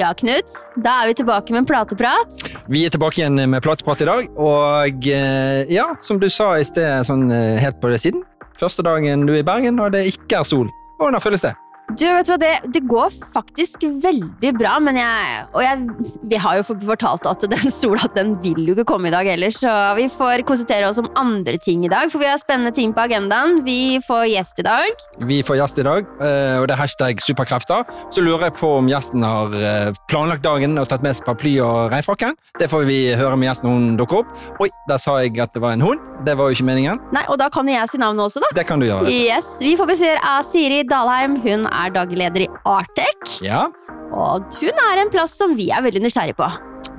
Ja, Knut. Da er vi tilbake med en plateprat. Vi er tilbake igjen med plateprat i dag, og eh, ja, som du sa i sted, sånn eh, helt på det siden. Første dagen du er i Bergen, og det ikke er sol. Hvordan føles det? Du, vet du hva, det, det går faktisk veldig bra, men jeg Og jeg, vi har jo fortalt at den sola den vil jo ikke komme i dag heller, så vi får konsentrere oss om andre ting i dag, for vi har spennende ting på agendaen. Vi får gjest i dag. Vi får gjest i dag, eh, og det er hashtag superkrefter. Så lurer jeg på om gjesten har eh, planlagt dagen og tatt med seg paraply og regnfrakken. Det får vi høre med gjesten når hun dukker opp. Oi, der sa jeg at det var en hund. Det var jo ikke meningen. Nei, Og da kan jeg si navnet også, da. Det kan du gjøre. Yes, Vi får besøk av Siri Dalheim. Hun er daglig leder i Artec. Ja. Og hun er en plass som vi er veldig nysgjerrig på.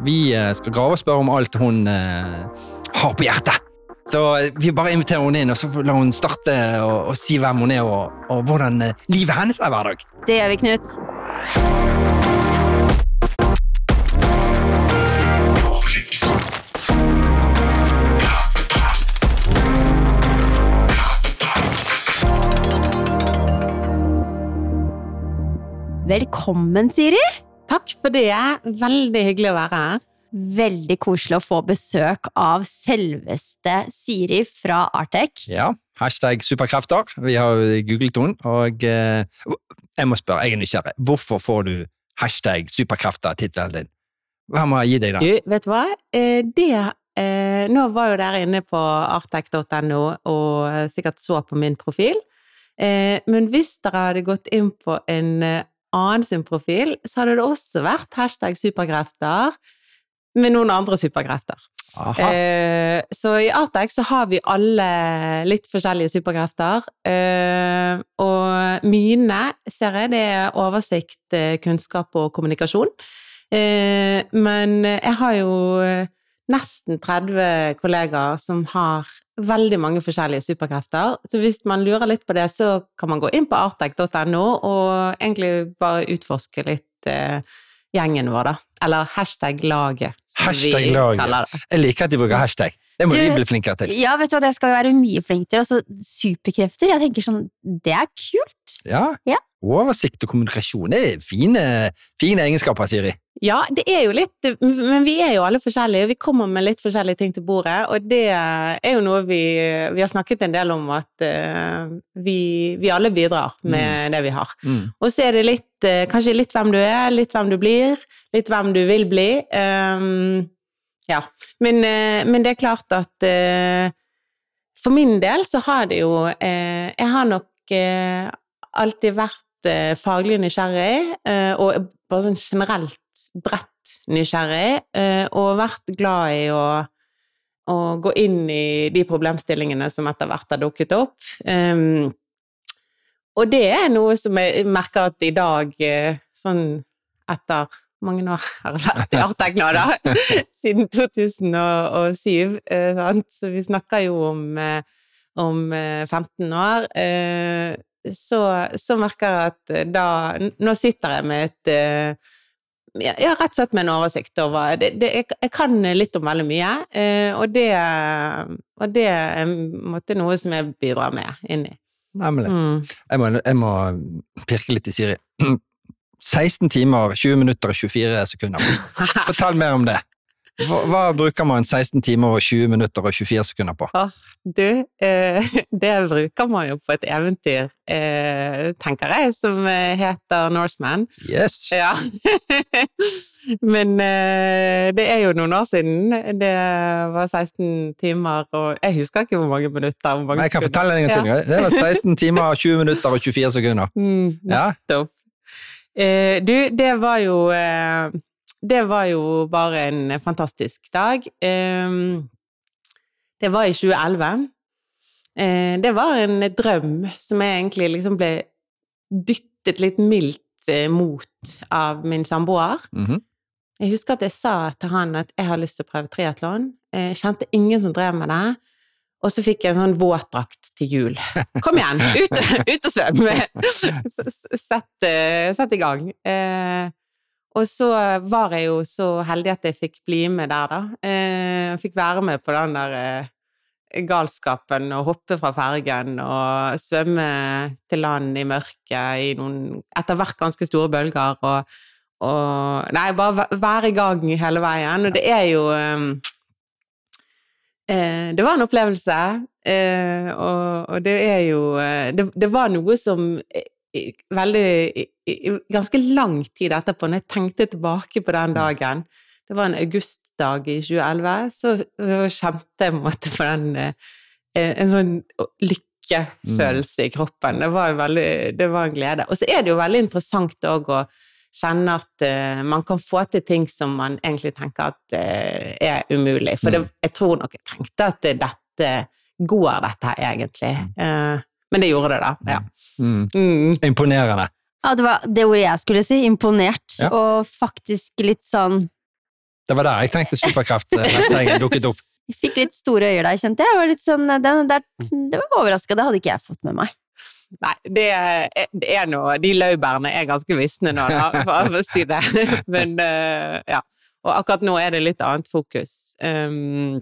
Vi eh, skal grave og spørre om alt hun eh, har på hjertet. Så eh, vi bare inviterer henne inn, og så lar hun starte og, og si hvem hun er, og, og hvordan eh, livet hennes er hver dag. Det gjør vi, Knut. Velkommen, Siri. Takk for det. Veldig hyggelig å være her. Veldig koselig å få besøk av selveste Siri fra Artec. Ja, hashtag superkrefter. Vi har googlet henne, og eh, jeg må spørre, jeg er nysgjerrig. Hvorfor får du hashtag superkrefter-tittelen din? Hva må jeg gi deg, da? Du, vet du hva? Eh, det eh, Nå var jo dere inne på artec.no og sikkert så på min profil. Eh, men hvis dere hadde gått inn på en eh, annen sin profil, så hadde det også vært hashtag superkrefter med noen andre superkrefter. Eh, så i Artex så har vi alle litt forskjellige superkrefter. Eh, og mine, ser jeg, det er oversikt, eh, kunnskap og kommunikasjon. Eh, men jeg har jo nesten 30 kollegaer som har veldig mange forskjellige superkrefter. Så hvis man lurer litt på det, så kan man gå inn på artec.no og egentlig bare utforske litt eh, gjengen vår, da. Eller hashtag laget, som Hashtag vi laget. kaller det. Jeg liker at de bruker hashtag. Det må Du- vi bli flinkere til. Ja, vet du hva, det skal vi være mye flinkere. til. Altså, superkrefter, jeg tenker sånn, det er kult. Ja. Ja. Oversikt og kommunikasjon det er fine, fine egenskaper, Siri. Ja, det er jo litt Men vi er jo alle forskjellige, og vi kommer med litt forskjellige ting til bordet, og det er jo noe vi Vi har snakket en del om at eh, vi, vi alle bidrar med det vi har. Mm. Og så er det litt eh, Kanskje litt hvem du er, litt hvem du blir, litt hvem du vil bli. Ehm, ja. Men, eh, men det er klart at eh, for min del så har det jo eh, Jeg har nok alltid vært faglig nysgjerrig, og bare sånn generelt bredt nysgjerrig, og vært glad i å, å gå inn i de problemstillingene som etter hvert har dukket opp. Ehm, og det er noe som jeg merker at i dag, sånn etter mange år har jeg vært i Artec nå, da, siden 2007, eh, sant? så vi snakker jo om, eh, om eh, 15 år, eh, så, så merker jeg at da Nå sitter jeg med et ja, rett og slett med en oversikt over det, det, jeg, jeg kan litt om veldig mye, og, det, og det er noe som jeg bidrar med inn i. Nemlig. Mm. Jeg må, jeg må pirke litt i Siri. 16 timer, 20 minutter og 24 sekunder. Fortell mer om det. Hva, hva bruker man 16 timer og 20 minutter og 24 sekunder på? Du, eh, det bruker man jo på et eventyr, eh, tenker jeg, som eh, heter Norseman. Yes! Ja. Men eh, det er jo noen år siden. Det var 16 timer og Jeg husker ikke hvor mange minutter. Hvor mange Men jeg kan sekunder. fortelle deg en ting. Det var 16 timer, 20 minutter og 24 sekunder. Mm, Ja. Eh, du, det var jo eh, Det var jo bare en fantastisk dag. Eh, det var i 2011. Eh, det var en drøm som jeg egentlig liksom ble dyttet litt mildt eh, mot av min samboer. Mhm. Jeg husker at jeg sa til han at jeg har lyst til å prøve triatlon. Jeg kjente ingen som drev med det. Og så fikk jeg en sånn våtdrakt til jul. Kom igjen, ut, ut og svøm! Sett, eh, sett i gang. Eh, og så var jeg jo så heldig at jeg fikk bli med der, da. Eh, fikk være med på den der eh, galskapen og hoppe fra fergen og svømme til land i mørket i noen etter hvert ganske store bølger. Og, og Nei, bare være i gang hele veien. Og det er jo eh, Det var en opplevelse, eh, og, og det er jo eh, det, det var noe som i- veldig i, i, Ganske lang tid etterpå, når jeg tenkte tilbake på den dagen Det var en augustdag i 2011, så, så kjente jeg måte på den eh, En sånn lykkefølelse i kroppen. Det var, veldig, det var en glede. Og så er det jo veldig interessant òg å kjenne at uh, man kan få til ting som man egentlig tenker at uh, er umulig. For det, jeg tror nok jeg tenkte at dette går, dette her egentlig. Uh, men det gjorde det, da. Ja. Mm. Mm. Imponerende. Ja, det var det ordet jeg skulle si. Imponert. Ja. Og faktisk litt sånn Det var der jeg tenkte superkraft dukket opp. Jeg fikk litt store øyne der, kjente jeg. jeg var litt sånn, det, det, det var overraska, det hadde ikke jeg fått med meg. Nei, det er, det er noe De laurbærene er ganske visne nå, da, for å si det. Men eh, ja. Og akkurat nå er det litt annet fokus. Um,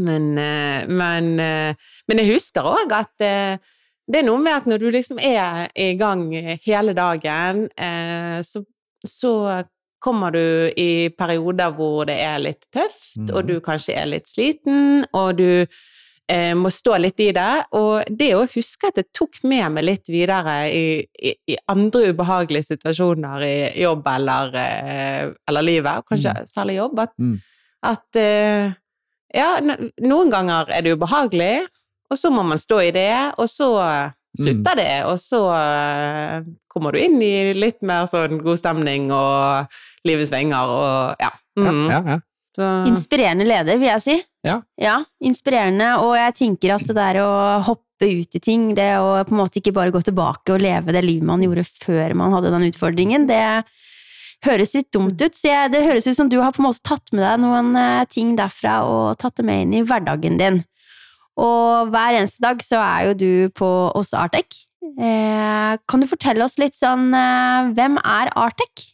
men, eh, men, eh, men jeg husker òg at det er noe med at når du liksom er i gang hele dagen, så, så kommer du i perioder hvor det er litt tøft, mm. og du kanskje er litt sliten, og du eh, må stå litt i det. Og det å huske at det tok med meg litt videre i, i, i andre ubehagelige situasjoner i jobb eller, eh, eller livet, kanskje kanskje særlig jobb, at, Mm. at eh, ja, noen ganger er det ubehagelig, og så må man stå i det, og så slutter det, og så kommer du inn i litt mer sånn god stemning og livet svinger og ja. Ja, Mm. ja, ja. Så, Inspirerende leder, vil jeg si. Ja. inspirerende, og jeg tenker at det der å hoppe ut i ting, det å på en måte ikke bare gå tilbake og leve det livet man gjorde før man hadde den utfordringen, det høres litt dumt ut. Så jeg, det høres ut som du har på en måte tatt med deg noen eh, ting derfra og tatt det med inn i hverdagen din. Og hver eneste dag så er jo du på oss Artec. Eh, kan du fortelle oss litt sånn eh, Hvem er Artec?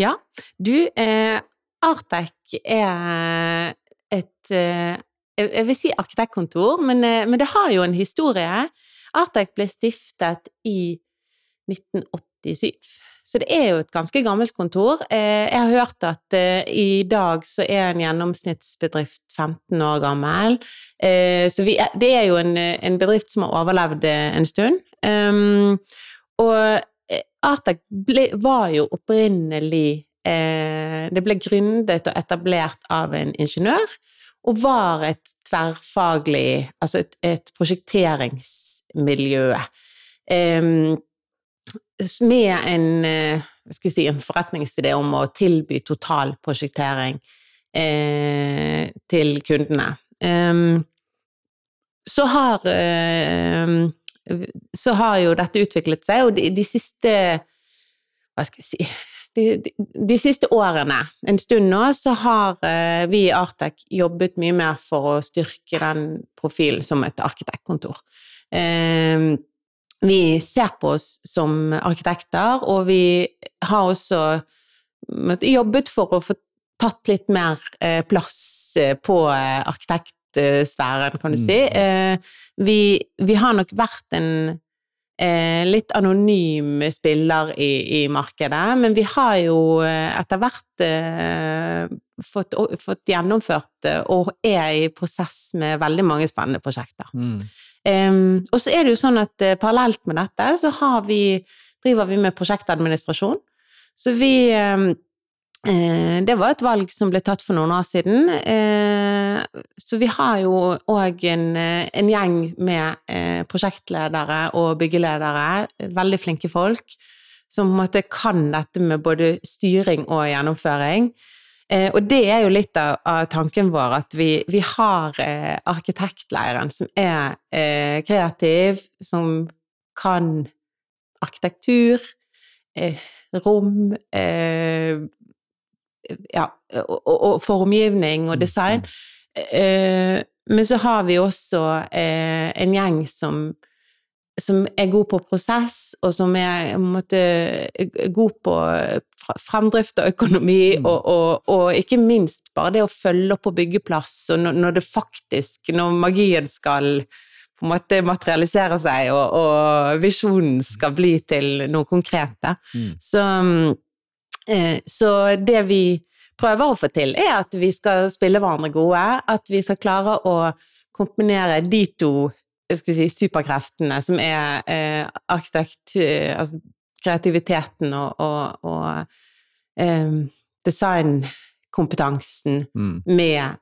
Ja, du, eh, Artec er et eh, jeg vil si arkitektkontor, men, eh, men det har jo en historie. Artec ble stiftet i 1987, så det er jo et ganske gammelt kontor. Eh, jeg har hørt at i dag så er en gjennomsnittsbedrift 15 år gammel, så vi, det er jo en, en bedrift som har overlevd en stund. Um, og Artec ble, var jo opprinnelig Det ble gründet og etablert av en ingeniør, og var et tverrfaglig Altså et, et prosjekteringsmiljø. Em, med en, eh, si, en forretningsidé om å tilby totalprosjektering eh, til kundene. Em, så har eh, så har jo dette utviklet seg, og de, de siste Hva skal jeg si de, de, de siste årene, en stund nå, så har eh, vi i Artec jobbet mye mer for å styrke den profilen som et arkitektkontor. Eh, vi ser på oss som arkitekter, og vi har også måtte, jobbet for å få tatt litt mer eh, plass eh, på arkitektsfæren, kan du Mm. si. Vi, vi har nok vært en eh, litt anonym spiller i, i markedet, men vi har jo eh, etter hvert eh, fått, fått gjennomført eh, og er i prosess med veldig mange spennende prosjekter. Mm. Em, og så er det jo sånn at eh, parallelt med dette så har vi, driver vi med prosjektadministrasjon. Så vi eh, Det var et valg som ble tatt for noen år siden. Eh, så vi har jo òg en, eh, en gjeng med eh, prosjektledere og byggeledere, veldig flinke folk, som på en måte kan dette med både styring og gjennomføring. Eh, og det er jo litt av, av tanken vår, at vi, vi har eh, arkitektleiren som er eh, kreativ, som kan arkitektur, eh, rom eh, Ja, og, og, formgivning og design. Eh, men så har vi også eh, en gjeng som som er god på prosess, og som er måte, god på fremdrift og økonomi, Mm. og, og, og ikke minst bare det å følge opp på byggeplass, og når, når det faktisk, når magien skal på en måte materialisere seg, og, og visjonen skal bli til noe konkret. Mm. Så, Eh, så det vi prøver å få til, er at vi skal spille hverandre gode, at vi skal klare å kombinere de to skal si, superkreftene, som er eh, arkitektur altså kreativiteten og, og, og eh, designkompetansen Mm. med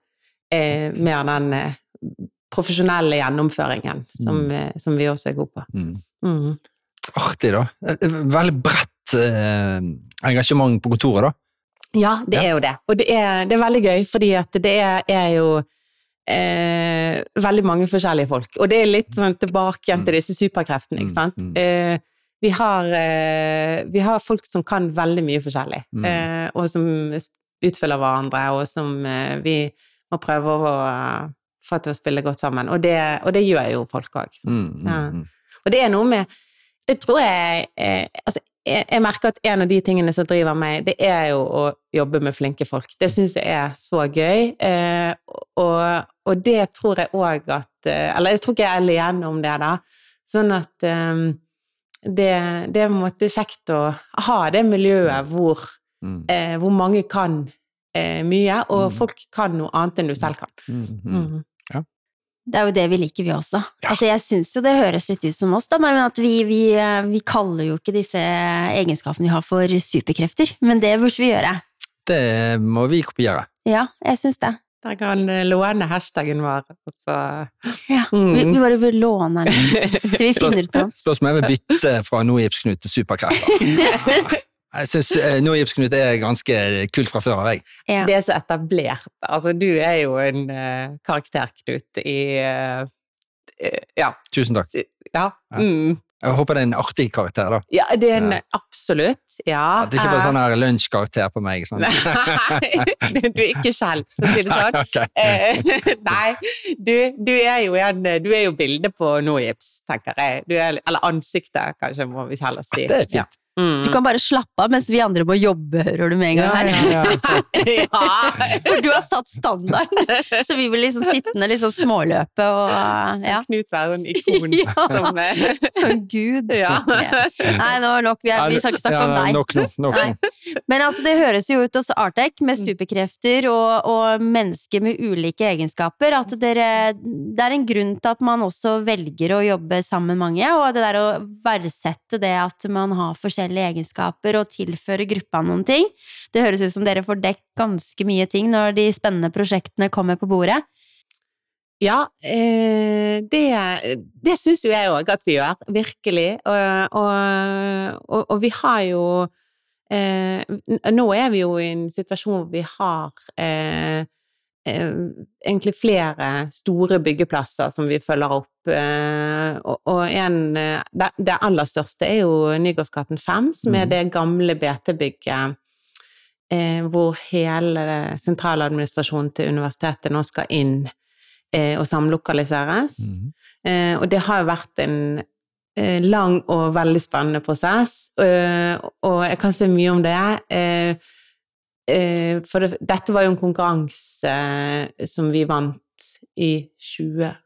eh, med den eh, profesjonelle gjennomføringen som, Mm. eh, som vi også er gode på. Mm. Mm. Artig, da. Veldig bredt eh, engasjement på kontoret, da. Ja, det Ja. er jo det. Og det er, det er veldig gøy, fordi det er, er jo eh, veldig mange forskjellige folk. Og det er litt sånn tilbake igjen til disse superkreftene, ikke sant. Mm, mm. Eh, vi, har, eh, vi har folk som kan veldig mye forskjellig, Mm. eh, og som utfyller hverandre, og som eh, vi må prøve å få til å spille godt sammen. Og det, og det gjør jo folk òg. Mm, mm, Ja. mm. Og det er noe med Det tror jeg eh, Altså, jeg, jeg merker at en av de tingene som driver meg, det er jo å jobbe med flinke folk. Det syns jeg er så gøy. Eh, og, og det tror jeg òg at eh, Eller jeg tror ikke jeg er alene om det, da. Sånn at eh, det, det er på en måte kjekt å ha det miljøet hvor, Mm, eh, hvor mange kan eh, mye, og Mm. folk kan noe annet enn du selv kan. mm, mm. Mm. Det er jo det vi liker, vi også. Altså, jeg syns jo det høres litt ut som oss, da, men at vi, vi, eh, vi kaller jo ikke disse egenskapene vi har for superkrefter, men det burde vi gjøre. Det må vi kopiere. Ja, jeg syns det. Dere kan låne hashtagen vår, og så Ja, Mm. vi, vi bare vil låne den til vi finner ut noe. Spørs om jeg vil bytte fra Noe-Gips-Knut til superkrefter. Jeg syns Noe-Gips-Knut er ganske kult fra før av, jeg. Ja. Det er så etablert. Altså, du er jo en uh, karakter, Knut, i eh, eh, Ja. Tusen takk. Ja. Mm. Jeg håper det er en artig karakter, da. ja, det er en Ja. absolutt. Ja. At det ikke bare eh, sånn her lunsjkarakter på meg. Sånn. Nei, du, du er ikke skjelv, for å si det sånn. Eh, nei, du, du er jo en Du er jo bildet på Nojips, tenker jeg. Du er, eller ansiktet, kanskje, må vi heller si. Det er fint. Mm. Du kan bare slappe av mens vi andre må jobbe, hører du med en gang her. Ja, ja, ja. For du har satt standarden, så vi blir liksom sittende liksom småløpe og ja. Knut være en ikon Ja. som eh, Sånn gud. Ja. Nei, nå er nok. Vi, er, vi skal ikke snakke om deg. Nok nok, Nok. Men altså, det høres jo ut hos Artec, med superkrefter og, og mennesker med ulike egenskaper, at dere, det er en grunn til at man også velger å jobbe sammen mange, og det der å verdsette det at man har forskjellige egenskaper og tilføre gruppa noen ting. Det høres ut som dere får dekt ganske mye ting når de spennende prosjektene kommer på bordet. Ja, eh, det, det syns jo jeg òg at vi gjør, virkelig. Og, og, og, vi har jo eh, Nå er vi jo i en situasjon hvor vi har eh, egentlig flere store byggeplasser som vi følger opp. Eh, og, en eh, det, aller største er jo Nygårdsgaten 5, som er Mhm. det gamle BT-bygget. Eh, hvor hele sentraladministrasjonen til universitetet nå skal inn eh, og samlokaliseres. Eh, og det har jo vært en eh, lang og veldig spennende prosess, eh, og jeg kan si mye om det. Eh, eh, for det, dette var jo en konkurranse eh, som vi vant i 2018.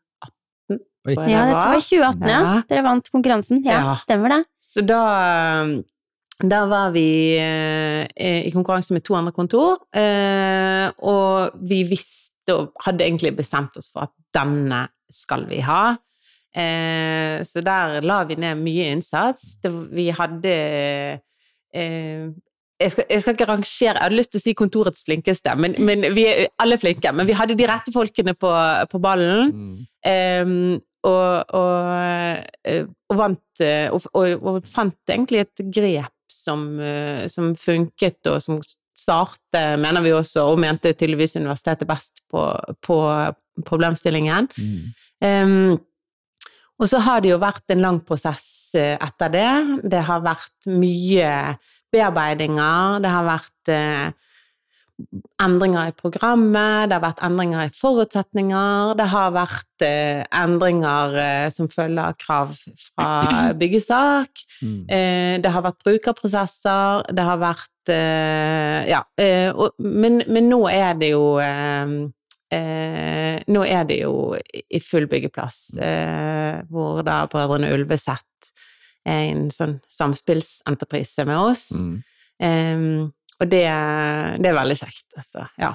Oi. Ja, dette var i 2018, ja. Ja. Dere vant konkurransen. Ja, Ja. stemmer det. Så da, da var vi eh, i konkurranse med to andre kontor, eh, og vi visste og hadde egentlig bestemt oss for at denne skal vi ha. Eh, så der la vi ned mye innsats. Det, vi hadde eh, jeg skal, jeg skal ikke rangere, jeg hadde lyst til å si kontorets flinkeste, men, men vi er alle flinke. Men vi hadde de rette folkene på, på ballen. Mm. um, og, og, eh, og vant eh, og, og, fant egentlig et grep som, eh, som funket, og som starte, mener vi også, og mente tydeligvis universitetet best på, på problemstillingen. Mm. Um, og så har det jo vært en lang prosess etter det. Det har vært mye bearbeidinger, det har vært eh, endringer i programmet, det har vært endringer i forutsetninger, det har vært eh, endringer eh, som følger av krav fra byggesak, Mm. eh, det har vært brukerprosesser, det har vært eh, Ja, eh, og, men, men nå er det jo eh, Nå er det jo i full byggeplass, eh, hvor da Brødrene Ulveseth en sånn samspillsentreprise med oss. Mm. Um, og det, det er veldig kjekt, altså. Ja.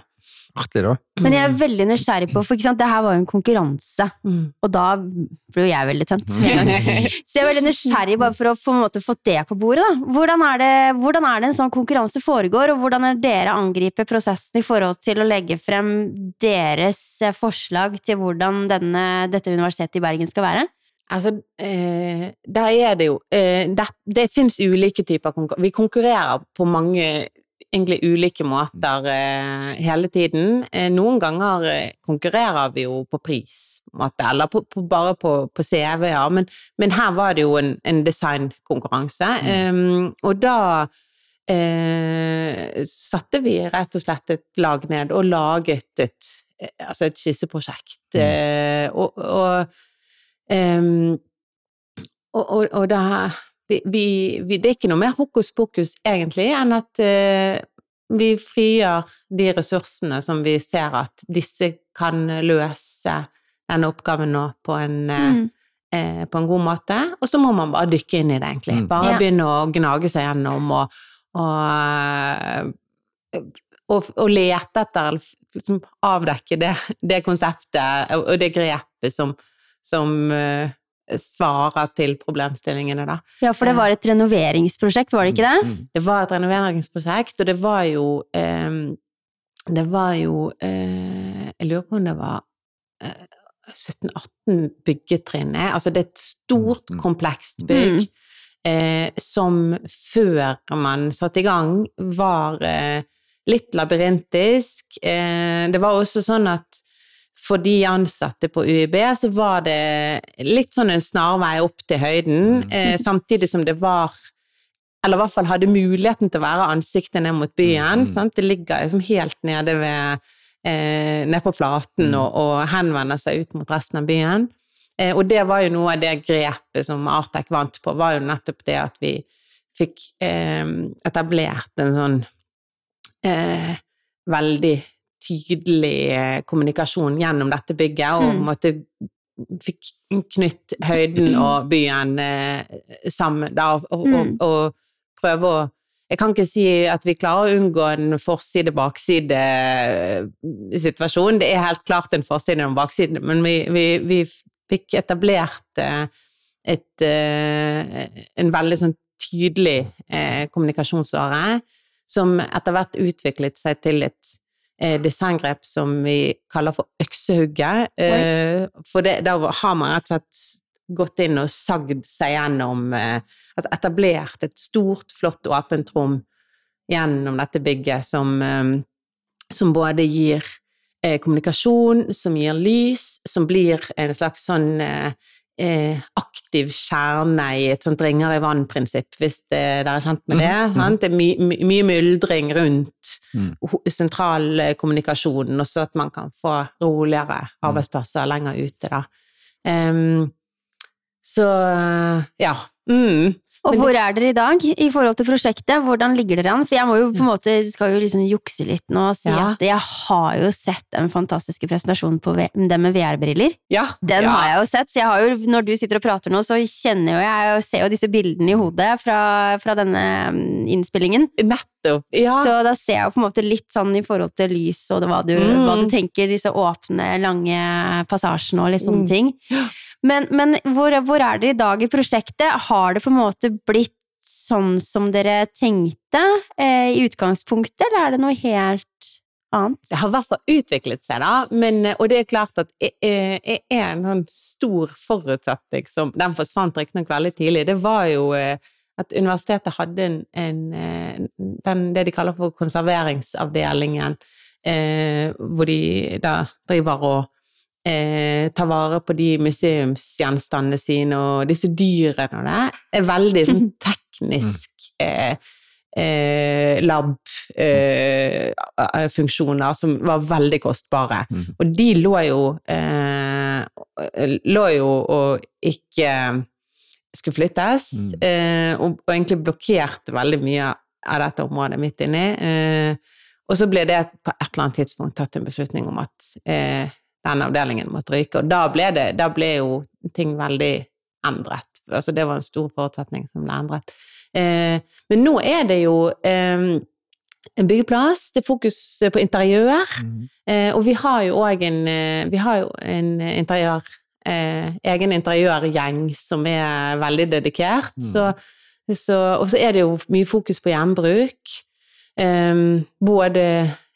Artig, da. Men jeg er veldig nysgjerrig på, for ikke sant, det her var jo en konkurranse, Mm. og da ble jo jeg veldig tent. med. Så jeg er veldig nysgjerrig bare for å få, en måte, få det på bordet. Da. Hvordan, er det, hvordan er det en sånn konkurranse foregår, og hvordan er dere angriper prosessen i forhold til å legge frem deres eh, forslag til hvordan denne, dette universitetet i Bergen skal være? Altså, eh, da er det jo eh, Det, det fins ulike typer konkurranse. Vi konkurrerer på mange egentlig ulike måter eh, hele tiden. Eh, noen ganger eh, konkurrerer vi jo på pris, måte, eller på, på, bare på, på CV-er, men, men her var det jo en, en designkonkurranse. Eh, og da eh, satte vi rett og slett et lag ned og laget et, altså et skisseprosjekt. Eh, og, og Ehm, og, og, og da vi, vi, Det er ikke noe mer hokus pokus, egentlig, enn at uh, vi frigjør de ressursene som vi ser at disse kan løse denne oppgaven nå på en, eh, Mm. uh, på en god måte. Og så må man bare dykke inn i det, egentlig. Mm. Bare Ja. begynne å gnage seg gjennom og, og, og, og lete etter, liksom avdekke det, det konseptet og, og det grepet som, som eh, svarer til problemstillingene, da. Ja, for det var et renoveringsprosjekt, var det ikke det? Mm. Det var et renoveringsprosjekt, og det var jo eh, Det var jo eh, Jeg lurer på om det var eh, 17-18 byggetrinn. er. Altså det er et stort, Mm, mm. komplekst bygg Mm. eh, som før man satte i gang, var eh, litt labyrintisk. Eh, det var også sånn at for de ansatte på UiB så var det litt sånn en snarvei opp til høyden, Mm. eh, samtidig som det var eller i hvert fall hadde muligheten til å være ansiktet ned mot byen. Mm. Sant? Det ligger liksom helt nede ved eh, nede på flaten Mm. og, og henvender seg ut mot resten av byen. Eh, og det var jo noe av det grepet som Artec vant på, var jo nettopp det at vi fikk eh, etablert en sånn eh, veldig tydelig eh, kommunikasjon gjennom dette bygget, og Mm. måtte fikk knytt høyden og byen eh, sammen, da, og, og, Mm. og prøve å jeg kan ikke si at vi klarer å unngå en forside-bakside-situasjon. Det er helt klart en forside og en bakside, men vi, vi, vi fikk etablert eh, et, eh, en veldig sånn tydelig eh, kommunikasjonsåre, som etter hvert utviklet seg til et eh, designgrep som vi kaller for øksehugget. Eh, for det, da har man rett og slett gått inn og sagd seg gjennom eh, Altså etablert et stort, flott, åpent rom gjennom dette bygget som, eh, som både gir eh, kommunikasjon, som gir lys, som blir en slags sånn eh, eh, aktiv kjerne i et sånt ringer i vann-prinsipp, hvis dere er kjent med det. Mm. Det er my, my, mye myldring rundt Mm. sentralkommunikasjonen, og så at man kan få roligere arbeidsplasser lenger ute, da. Um, så ja. Mm. Og hvor er dere i dag i forhold til prosjektet? Hvordan ligger dere an? For jeg må jo på en måte, skal jo liksom jukse litt nå og si Ja. at jeg har jo sett den fantastiske presentasjonen på det med VR-briller. Ja. Den ja. har jeg jo sett, så jeg har jo, når du sitter og prater nå, så kjenner jo jeg og ser jo disse bildene i hodet fra, fra denne innspillingen. innspillingen. Nettopp. Ja. Så da ser jeg på en måte litt sånn i forhold til lys og det, hva, du, Mm. hva du tenker, disse åpne, lange passasjene og litt sånne Mm. ting. Men, men hvor, hvor er dere i dag i prosjektet? Har det på en måte blitt sånn som dere tenkte eh, i utgangspunktet, eller er det noe helt annet? Det har i hvert fall utviklet seg, da. Men, og det er klart at jeg, jeg er en sånn stor forutsetning som Den forsvant riktignok veldig tidlig. Det var jo eh, at universitetet hadde en, en, eh, den, det de kaller for konserveringsavdelingen, eh, hvor de da driver og eh, tar vare på de museumsgjenstandene sine og disse dyrene og det. er veldig sånn teknisk eh, eh, lab-funksjoner som var veldig kostbare. Mhm. Og de lå jo eh, lå jo og ikke skulle flyttes, Mm. eh, og, og egentlig blokkerte veldig mye av dette området midt inni. Eh, og så ble det på et eller annet tidspunkt tatt en beslutning om at eh, den avdelingen måtte ryke, og da ble, det, da ble jo ting veldig endret. Altså det var en stor forutsetning som ble endret. Eh, men nå er det jo en byggeplass, det er fokus på interiør. mm. og vi har jo òg en, vi har jo en interiør, eh, egen interiørgjeng som er veldig dedikert. Mm. Så, så, og så er det jo mye fokus på gjenbruk. Eh, både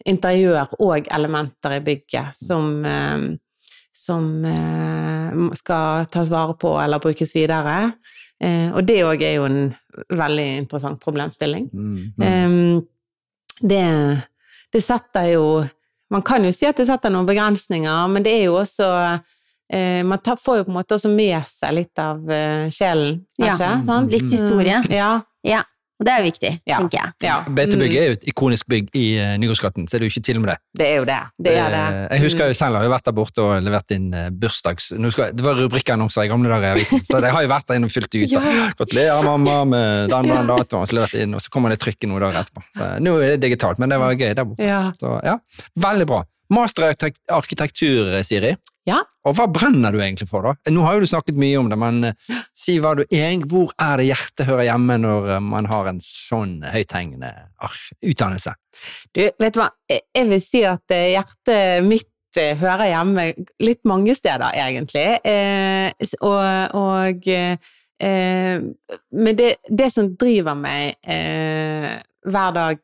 interiør og elementer i bygget som, eh, som skal tas vare på eller brukes videre. Eh, og det òg er jo en veldig interessant problemstilling. Mm. Mm. Ehm, det, det setter jo Man kan jo si at det setter noen begrensninger, men det er jo også Man tar, får jo på en måte også med seg litt av eh, sjelen, Ja. Sånn? Litt historie. Mm, ja. Ja, og det er jo viktig, Ja. tenker jeg. ja. BT-bygg Mm, er jo et ikonisk bygg i uh, Nygårdsgaten, så er det jo ikke tvil om det. Det er jo det. Det er det. Eh, Jeg husker jo selv, jeg har jo vært der borte og levert inn eh, bursdags... Skal, det var rubrikkannonser i gamle dager i avisen, så jeg har jo vært der inne og fylt ut. Ja. Gratulerer, mamma, med den og den datoen, så levert inn, og så kommer det trykket noen dager etterpå. Så, nå er det digitalt, men det var gøy der borte. Ja. Så ja, veldig bra. Master arkitektur, Siri. Ja. Og hva brenner du egentlig for, da? Nå har jo du snakket mye om det, men eh, si hva du egentlig Hvor er det hjertet hører hjemme når eh, man har en sånn høythengende utdannelse? Du, vet du hva, jeg vil si at eh, hjertet mitt hører hjemme litt mange steder, egentlig. Eh, og og Men det, det som driver meg eh, hver dag,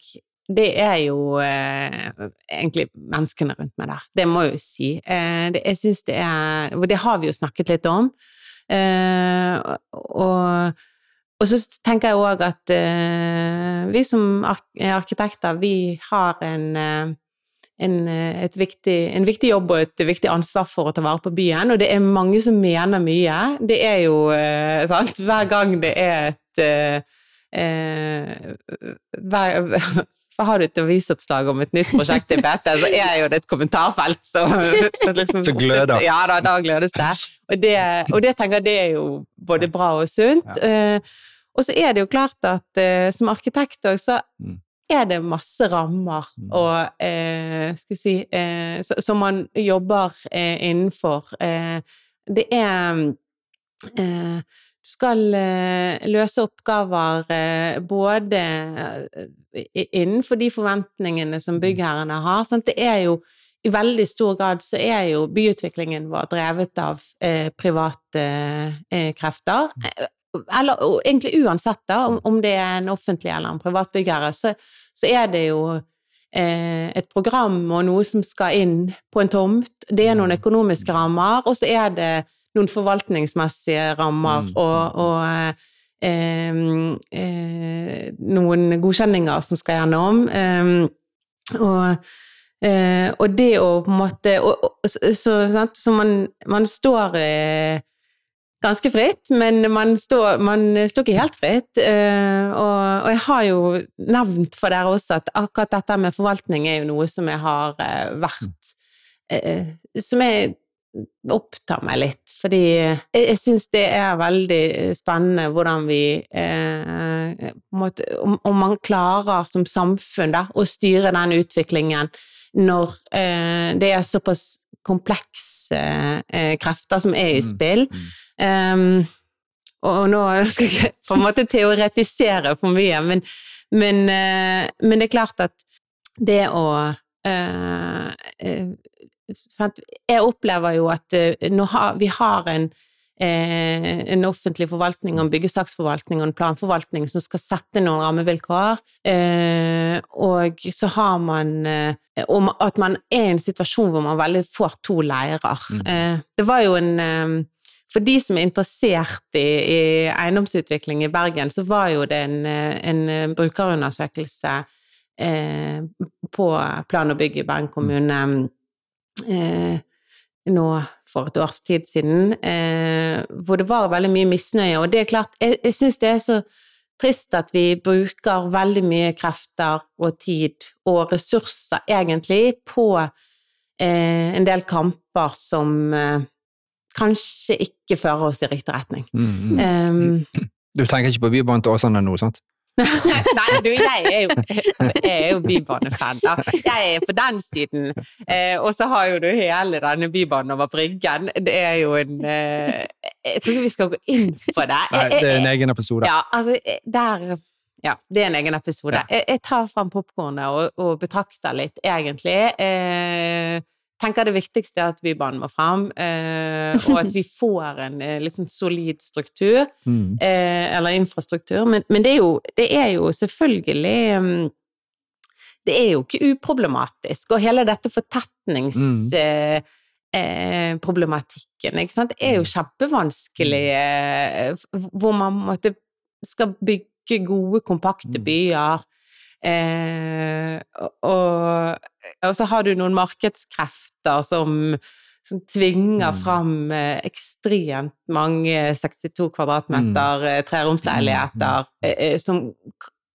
det er jo eh, egentlig menneskene rundt meg der. Det må jeg jo si. Eh, det, jeg syns det er Og det har vi jo snakket litt om. Eh, og og så tenker jeg òg at eh, vi som ark arkitekter, vi har en, eh, en, eh, viktig, en viktig jobb og et viktig ansvar for å ta vare på byen, og det er mange som mener mye. Det er jo sant, hver gang det er et eh, hver, for Har du et avisoppslag om et nytt prosjekt i PT, så er jo det et kommentarfelt som liksom, Så gløder. Ja, da, da glødes det. Og det. Og det tenker det er jo både bra og sunt. Ja. og så er det jo klart at eh, som arkitekt òg, så Mm. er det masse rammer Mm. og eh, skal vi si eh, Som man jobber eh, innenfor. Eh, det er eh, skal eh, løse oppgaver eh, både eh, innenfor de forventningene som byggherrene har. Sant? Det er jo i veldig stor grad så er jo byutviklingen vår drevet av eh, private eh, krefter. Eh, Eller egentlig uansett, da, om, om det er en offentlig eller en privat byggherre, så, så er det jo eh, et program og noe som skal inn på en tomt. Det er noen økonomiske rammer, og så er det noen forvaltningsmessige rammer Mm. og, og eh, eh, noen godkjenninger som skal gjennom. Eh, og Eh, og det å på en måte og, og, så, så, sant? så man, man står eh, ganske fritt, men man står, man står ikke helt fritt. Eh, og, jeg har jo nevnt for dere også at akkurat dette med forvaltning er jo noe som jeg har vært eh, Som jeg opptar meg litt, fordi jeg, jeg syns det er veldig spennende hvordan vi eh, måte, om, om man klarer som samfunn da, å styre den utviklingen når eh, det er såpass komplekse eh, krefter som er i Mm, spill. Um, og nå skal jeg ikke på en måte teoretisere for mye, men, men, eh, men det er klart at det å eh, eh, sant? Jeg opplever jo at eh, har, vi har en eh, en offentlig forvaltning og en byggesaksforvaltning og en planforvaltning som skal sette noen rammevilkår, eh, og så har man eh, om at man er i en situasjon hvor man veldig får to leirer. Mm. Eh, det var jo en eh, For de som er interessert i, i eiendomsutvikling i Bergen, så var jo det en, en brukerundersøkelse eh, på plan og bygg i Bergen kommune eh, nå for et års tid siden, eh, hvor det var veldig mye misnøye. Og det er klart, jeg, jeg syns det er så trist at vi bruker veldig mye krefter og tid og ressurser egentlig på eh, en del kamper som eh, kanskje ikke fører oss i riktig retning. Mm, mm. Um, Du tenker ikke på Bybanen til Åsane nå, sant? Nei, du, jeg er jo, jeg er jo bybanefan, da. Jeg er på den siden. Eh, og så har jo du hele denne bybanen over Bryggen. Det er jo en eh, Jeg tror ikke vi skal gå inn på det. Nei, det er en egen episode. Ja, altså, der Ja, det er en egen episode. Ja. Jeg, jeg tar fram popkornet og, og betrakter litt, egentlig. Eh, tenker det viktigste er at Bybanen må fram, eh, og at vi får en eh, litt sånn solid struktur, Mm. eh, eller infrastruktur. Men, men det, er jo, det er jo selvfølgelig mm, Det er jo ikke uproblematisk. Og hele dette fortetningsproblematikken, Eh, eh, ikke sant? Det er jo kjempevanskelig eh, hvor man måtte, skal bygge gode, kompakte Mm. byer. Eh, og, og så har du noen markedskrefter som, som tvinger Mm. fram eh, ekstremt mange 62 kvadratmeter mm. treromsleiligheter, eh, eh, som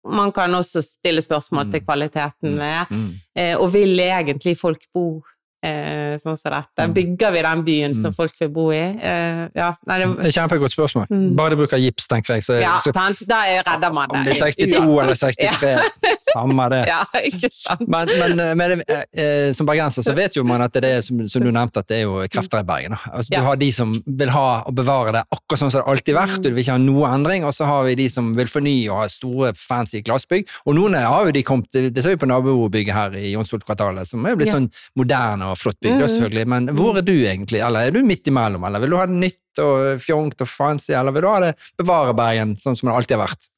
man kan også stille spørsmål til Mm. kvaliteten ved. Mm. Eh, og vil egentlig folk bo eh, sånn som dette? Mm. Bygger vi den byen som Mm. folk vil bo i? Eh, ja, nei, det, Kjempegodt spørsmål. Mm. Bare bruk bruker gips, tenker jeg. Så, ja så sant? Da er- redder man det. om det er 62 eller 63, samme det. Ja, ikke sant? Men, men, men eh, eh, som bergenser så vet jo man at det er som, som du nevnte, at det er jo krefter i Bergen. Altså, Ja. Du har de som vil ha og bevare det akkurat sånn som det alltid har vært, og du vil ikke ha noe endring, og så har vi de som vil fornye og ha store, fancy glassbygg. Og noen har jo de kommet, det ser vi på nabobygget her i Jonsvoll-kvartalet, som er jo blitt Ja. sånn moderne og flott bygg, da, Mhm. selvfølgelig. Men hvor er du egentlig, eller er du midt imellom, eller vil du ha det nytt og fjongt og fancy, eller vil du ha det bevare Bergen sånn som det alltid har vært?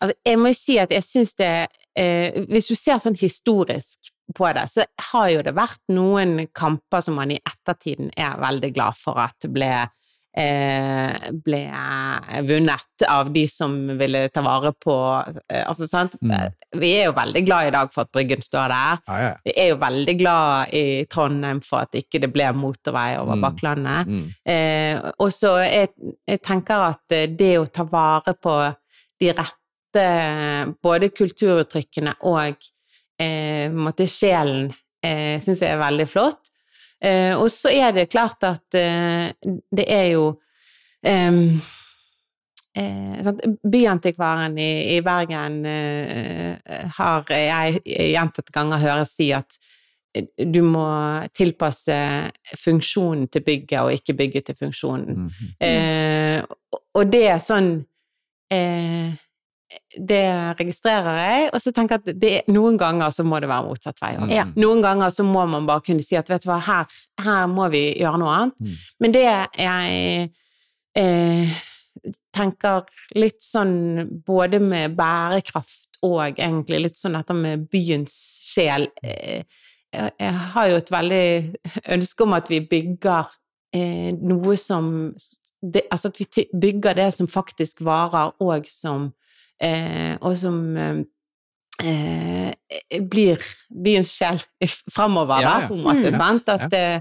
Altså, jeg må jo si at jeg syns det eh, Hvis du ser sånn historisk på det, så har jo det vært noen kamper som man i ettertiden er veldig glad for at ble ble vunnet av de som ville ta vare på eh, Altså, sant. Mm. Vi er jo veldig glad i dag for at Bryggen står der. Ja, ja. Vi er jo veldig glad i Trondheim for at ikke det ble motorvei over Mm. Bakklandet. Mm. Eh, og så jeg, jeg tenker at eh, det å ta vare på de rette både kulturuttrykkene og eh, sjelen, eh, syns jeg er veldig flott. Eh, og så er det klart at eh, det er jo ehm, eh? Byantikvaren i, i Bergen eh, har jeg gjentatte ganger hørt si at eh, du må tilpasse funksjonen til bygget, og ikke bygget til funksjonen. Mm. Eh, og- og det er sånn eh, Det registrerer jeg, og så tenker jeg at det, noen ganger så må det være motsatt vei. Mm. Ja. Noen ganger så må man bare kunne si at vet du hva, her, her må vi gjøre noe annet. Mm. Men det jeg eh, tenker litt sånn både med bærekraft og egentlig litt sånn dette med byens sjel eh, jeg, jeg har jo et veldig ønske om at vi bygger eh, noe som det, Altså at vi bygger det som faktisk varer, og som eh, Og som eh, eh, blir byens sjel framover, Ja, ja. på en måte. Mm. Sant? At, ja.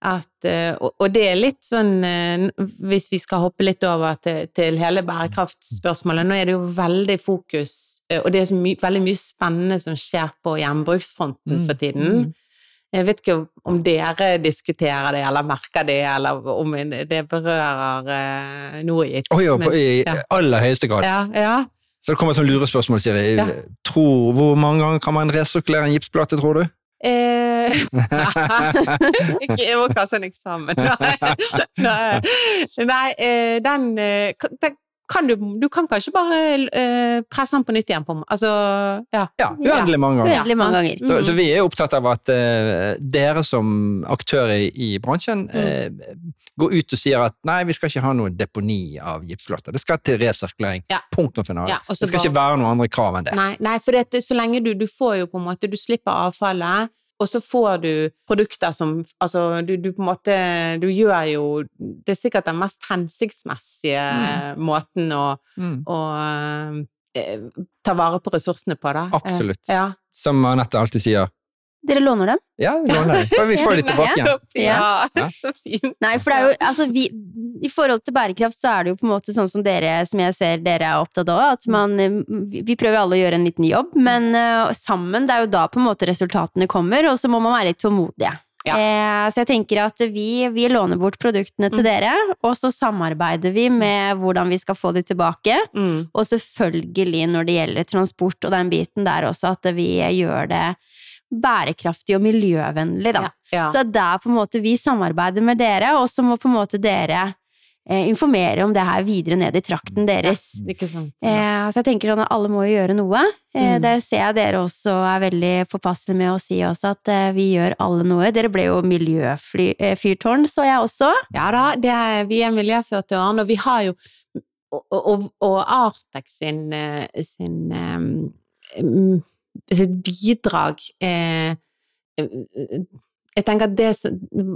at, eh, og, og det er litt sånn eh, Hvis vi skal hoppe litt over til, til hele bærekraftspørsmålet Nå er det jo veldig fokus, eh, og det er så my, veldig mye spennende som skjer på gjenbruksfronten Mm. for tiden. Jeg vet ikke om dere diskuterer det, eller merker det, eller om det berører eh, noe i oh, på, I ja. aller høyeste grad. Ja, ja. Så det kommer et sånt lurespørsmål, Siri. Ja. Tror, hvor mange ganger kan man resirkulere en gipsplate, tror du? Eh, ikke jeg må kaste en eksamen. Nei, nei, nei eh, den, eh, den kan du Du kan kanskje bare uh, presse den på nytt igjen på. Altså, ja. Ja, uendelig mange ganger. Uendelig mange ganger. Så, Mm. så vi er opptatt av at uh, dere som aktører i, bransjen Mm. eh, går ut og sier at nei, vi skal ikke ha noe deponi av gipsplater. Det skal til resirkulering. Ja. Punktum finale. Ja, det skal bare- ikke være noen andre krav enn det. Nei, nei for det, så lenge du, du får jo på en måte Du slipper avfallet, og så får du produkter som Altså, du, du på en måte Du gjør jo Det er sikkert den mest hensiktsmessige måten å, Mm. å eh, ta vare på ressursene på, da. Eh, Absolutt. Ja. Som Anette alltid sier. Dere låner dem? Ja, vi låner dem. For vi får det tilbake igjen. Ja, Ja. så fint. Nei, for det er jo, altså vi, I forhold til bærekraft så er det jo på en måte sånn som dere, som jeg ser dere er opptatt av, at man, eh, vi vi prøver alle å gjøre en liten jobb, men uh, sammen, det er jo da på en måte resultatene kommer, og så må man være litt tålmodige. Ja. Eh, så jeg tenker at vi, vi låner bort produktene til Mm. dere, og så samarbeider vi med hvordan vi skal få de tilbake, Mm. og selvfølgelig når det gjelder transport og den biten der også, at vi gjør det bærekraftig og miljøvennlig, da. Ja. Så det er på en måte vi samarbeider med dere, og så må på en måte dere eh, informere om det her videre ned i trakten deres. Ikke sant? Eh, så jeg tenker sånn at alle må jo gjøre noe. Eh, Mm. Det ser jeg dere også er veldig påpasselige med å si også, at eh, vi gjør alle noe. Dere ble jo miljøfyrtårn, så jeg også. Ja da, det er, vi er miljøfyrtårn, og vi har jo Og, og, og Artex sin, eh, sin eh, mm, sitt bidrag eh, eh, Jeg tenker at det,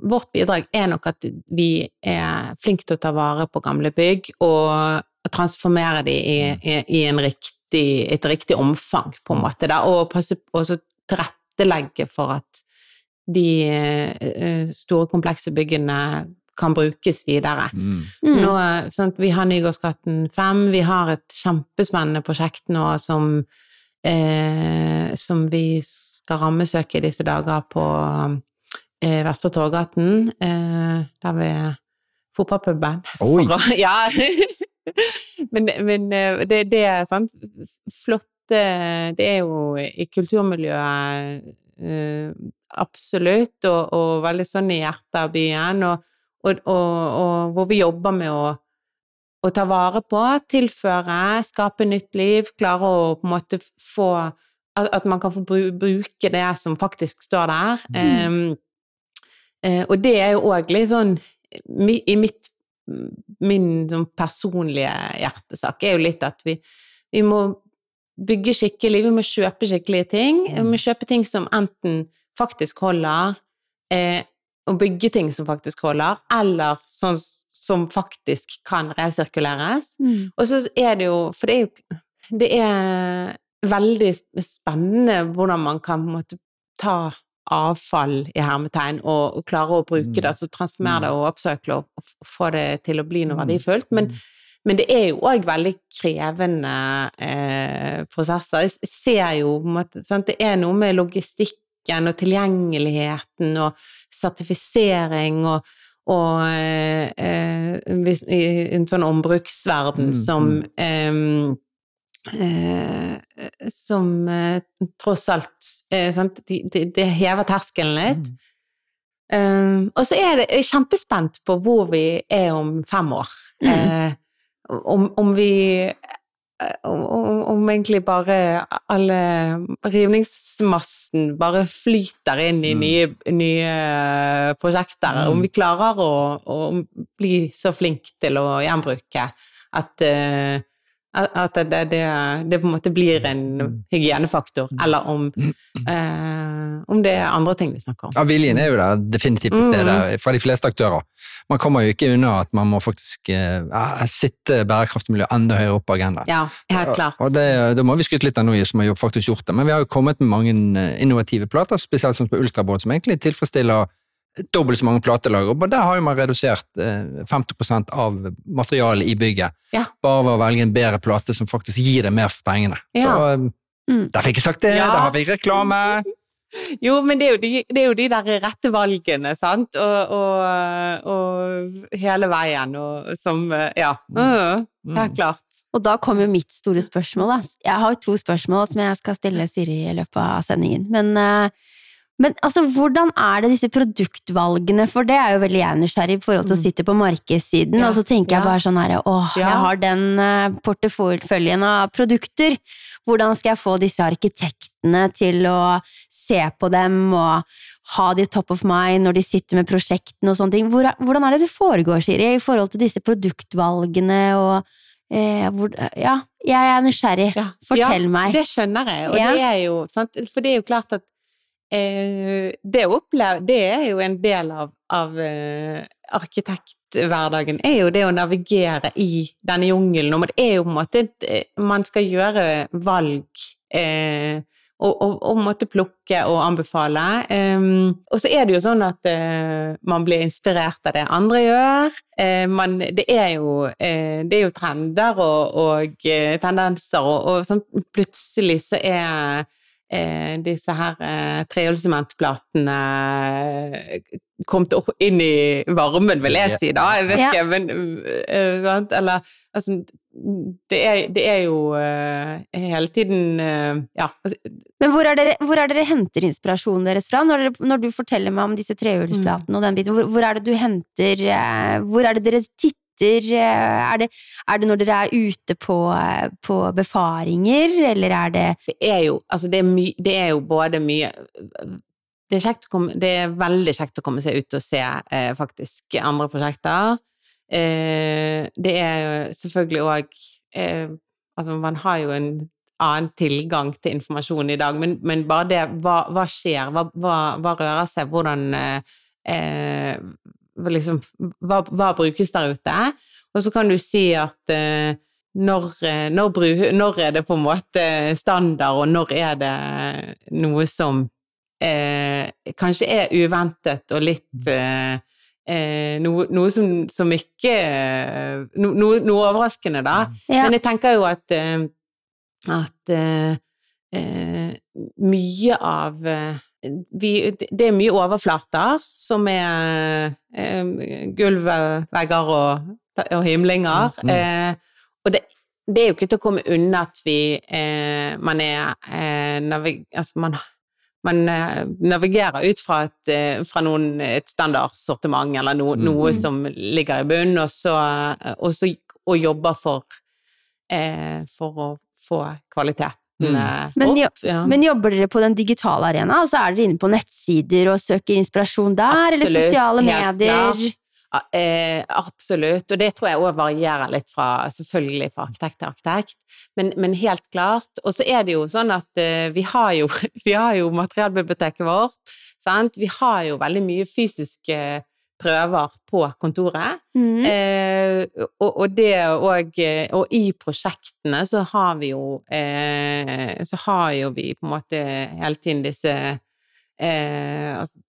vårt bidrag er nok at vi er flinke til å ta vare på gamle bygg og transformere dem i, i, i en riktig, et riktig omfang, på en måte, da, og passe på å tilrettelegge for at de eh, store, komplekse byggene kan brukes videre. Mm. Så Mm. nå, sånn vi har Nygårdsgaten 5, vi har et kjempespennende prosjekt nå som, eh, som vi skal rammesøke i disse dager på eh, Vestre Torgaten, eh, der ved fotballpuben. Oi! For Ja! men men eh, det, det er sant Flotte Det er jo i kulturmiljøet eh, absolutt, og, og veldig sånn i hjertet av byen, og, og, og hvor vi jobber med å, å ta vare på, tilføre, skape nytt liv, klare å på en måte få at, man kan få bruke det som faktisk står der. Mm. Um, og det er jo òg litt sånn I mitt min sånn personlige hjertesak er jo litt at vi, vi må bygge skikkelig, vi må kjøpe skikkelige ting. Vi må kjøpe ting som enten faktisk holder, eh, og bygge ting som faktisk holder, eller sånn som faktisk kan resirkuleres. Mm. Og så er det jo For det er jo Det er veldig spennende hvordan man kan måte ta avfall i hermetegn og, og klare å bruke Mm. det, altså transformere det og upcycle og, og få det til å bli noe Mm. verdifullt. Men, men det er jo òg veldig krevende eh, prosesser. Jeg ser jo måte? Det er noe med logistikken og tilgjengeligheten og sertifisering og og eh, eh, hvis, i en sånn ombruksverden Mm, som mm. eh, eh, Som eh, tross alt eh, sant? Det de, de hever terskelen litt. Um, og så er det jeg er kjempespent på hvor vi er om fem år. Mm. Eh, om, om vi eh, om, om, om egentlig bare alle rivningsmassen bare flyter inn i Mm. nye, nye prosjekter. Mm. Om vi klarer å, å bli så flink til å gjenbruke at eh, at det, det, det på en måte blir en Mm. hygienefaktor, eller om, eh, om det er andre ting vi snakker om. Ja, viljen er jo der definitivt til stede fra de fleste aktører. Man kommer jo ikke unna at man må faktisk eh, sitte sitte bærekraftsmiljø enda høyere opp på agendaen. Ja, helt klart. Og det, Da må vi skryte litt av noe som har faktisk gjort det. Men vi har jo kommet med mange eh, innovative plater, spesielt sånn på Ultrabåt, som egentlig tilfredsstiller dobbelt så mange platelagre. Og der har jo man redusert eh, 50 av materialet i bygget. Ja. Bare ved å velge en bedre plate som faktisk gir deg mer for pengene. Ja. Så eh, Mm. der fikk jeg sagt det, Ja. der har vi reklame. Jo, men det er jo de, det er jo de der rette valgene, sant, og, og, og hele veien, og som Ja. Mm, helt klart. Og da kommer jo mitt store spørsmål. Da. Jeg har to spørsmål som jeg skal stille Siri i løpet av sendingen. Men, eh, men altså, hvordan er det disse produktvalgene? For det er jo veldig jeg nysgjerrig i forhold til å Mm. sitte på markedssiden. Ja, Og så tenker jeg bare sånn her Åh, Ja. jeg har den eh, porteføljen av produkter. Hvordan skal jeg få disse arkitektene til å se på dem og ha de top of mind når de sitter med prosjektene og sånne ting? Hvor, hvordan er det det foregår, Siri, i forhold til disse produktvalgene og eh, hvor, Ja, jeg er nysgjerrig. Ja. Fortell ja, meg. Det skjønner jeg, og Ja. det er jo sant, For det er jo klart at det å oppleve Det er jo en del av, av eh, arkitekthverdagen, er jo det å navigere i denne jungelen. Og det er jo på en måte at Man skal gjøre valg. Eh, og, og, og måtte plukke og anbefale. Um, og så er det jo sånn at eh, man blir inspirert av det andre gjør. Eh, man, det, er jo, eh, det er jo trender og, og eh, tendenser, og sånn, plutselig så er eh, disse her eh, trehjulssementplatene kom opp inn i varmen, vil jeg si da. Jeg vet Ja. ikke, men uh, sant? Eller altså det er, det er jo uh, hele tiden uh, Ja. altså, Men hvor er, dere, hvor er dere henter inspirasjonen deres fra? Når, dere, når du forteller meg om disse trehjulsplatene og den biten, hvor, hvor er det du henter eh, Hvor er det dere titter? Eh, er det, er det når dere er ute på, eh, på befaringer, eller er det Det er jo, altså det er, my, det er jo både mye det er, komme, det er, veldig kjekt å komme seg ut og se eh, faktisk andre prosjekter. Eh, det er selvfølgelig òg eh, Altså, man har jo en annen tilgang til informasjon i dag, men, men bare det hva, hva skjer, hva, hva, hva, rører seg, hvordan eh, liksom, hva, hva, brukes der ute? Og så kan du si at eh, når, når, når, når, er det på en måte standard, og når er det noe som eh, kanskje er uventet og litt eh, eh noe, noe som, som, ikke no, noe, noe, overraskende, da. Ja. Men jeg tenker jo at, eh, at eh, mye av vi, det er mye overflater som er eh, gulv, vegger og, og himlinger. Mm, mm. Eh, og det, det, er jo ikke til å komme unna at vi eh, Man er navig, altså man man eh, navigerer ut fra, et, eh, fra noen, et standardsortiment eller no, mm. noe som ligger i bunnen, og så, og så og jobber for, eh, for å få kvaliteten mm. men, opp. Ja. Men jobber dere på den digitale arena? Altså er dere inne på nettsider og søker inspirasjon der, Absolutt, eller sosiale medier? Ja, Eh, absolutt, og det tror jeg òg varierer litt fra selvfølgelig fra arkitekt til arkitekt, men, men helt klart. Og så er det jo sånn at eh, vi har jo, vi har jo materialbiblioteket vårt, sant? Vi har jo veldig mye fysiske prøver på kontoret. Mm. Eh, og, og, det og, og i prosjektene så har vi jo eh, Så har jo vi på en måte hele tiden disse eh, altså,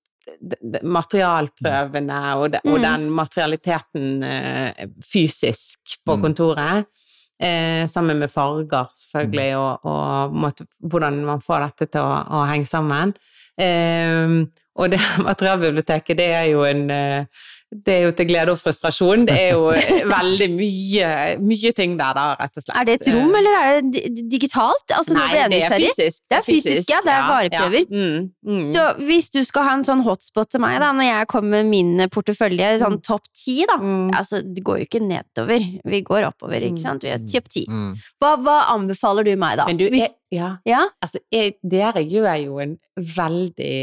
materialprøvene og, de, og, mm. den materialiteten eh, fysisk på mm. kontoret. Eh, sammen med farger, selvfølgelig, mm. og, og måtte, hvordan man får dette til å, å henge sammen. Eh, og det materialbiblioteket, det er jo en eh, det er jo til glede og frustrasjon. Det er jo veldig mye, mye ting der, da, rett og slett. Er det et rom, eller er det digitalt? Altså, Nei, det er fysisk. Det er fysisk, ja. Det er vareprøver. Ja, ja. Mm, mm. Så hvis du skal ha en sånn hotspot til meg, da, når jeg kommer med min portefølje, sånn mm. topp ti, da mm. Altså, det går jo ikke nedover. Vi går oppover, ikke mm. sant? Vi er topp ti. Mm. Hva, hva, anbefaler du meg, da? Men du, hvis, ja. ja. Altså, jeg, dere gjør jo en veldig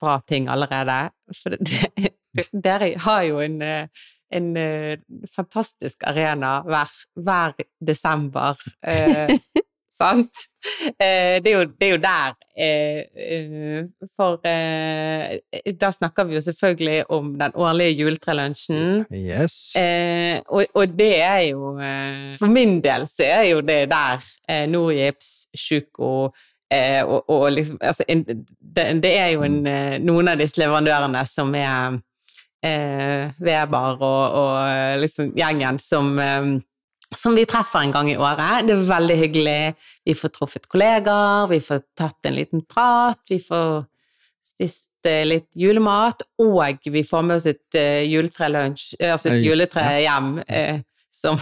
bra ting allerede. For det, dere har jo en, eh, en uh, fantastisk arena hver, hver desember. Eh, sant? Eh, det, er jo, det, er jo, der For da snakker vi jo selvfølgelig om den årlige juletrelunsjen. Yes. Og, og, det er jo For min del så er jo det der Norgips, Sjuko og, og, liksom altså, det, det, er jo en, noen av disse leverandørene som er eh, Weber og, og, eh, liksom gjengen som, eh, som vi treffer en gang i året. Det er veldig hyggelig. Vi får truffet kollegaer, vi får tatt en liten prat, vi får spist eh, litt julemat, og vi får med oss et uh, juletrelunsj, altså et juletre hjem, som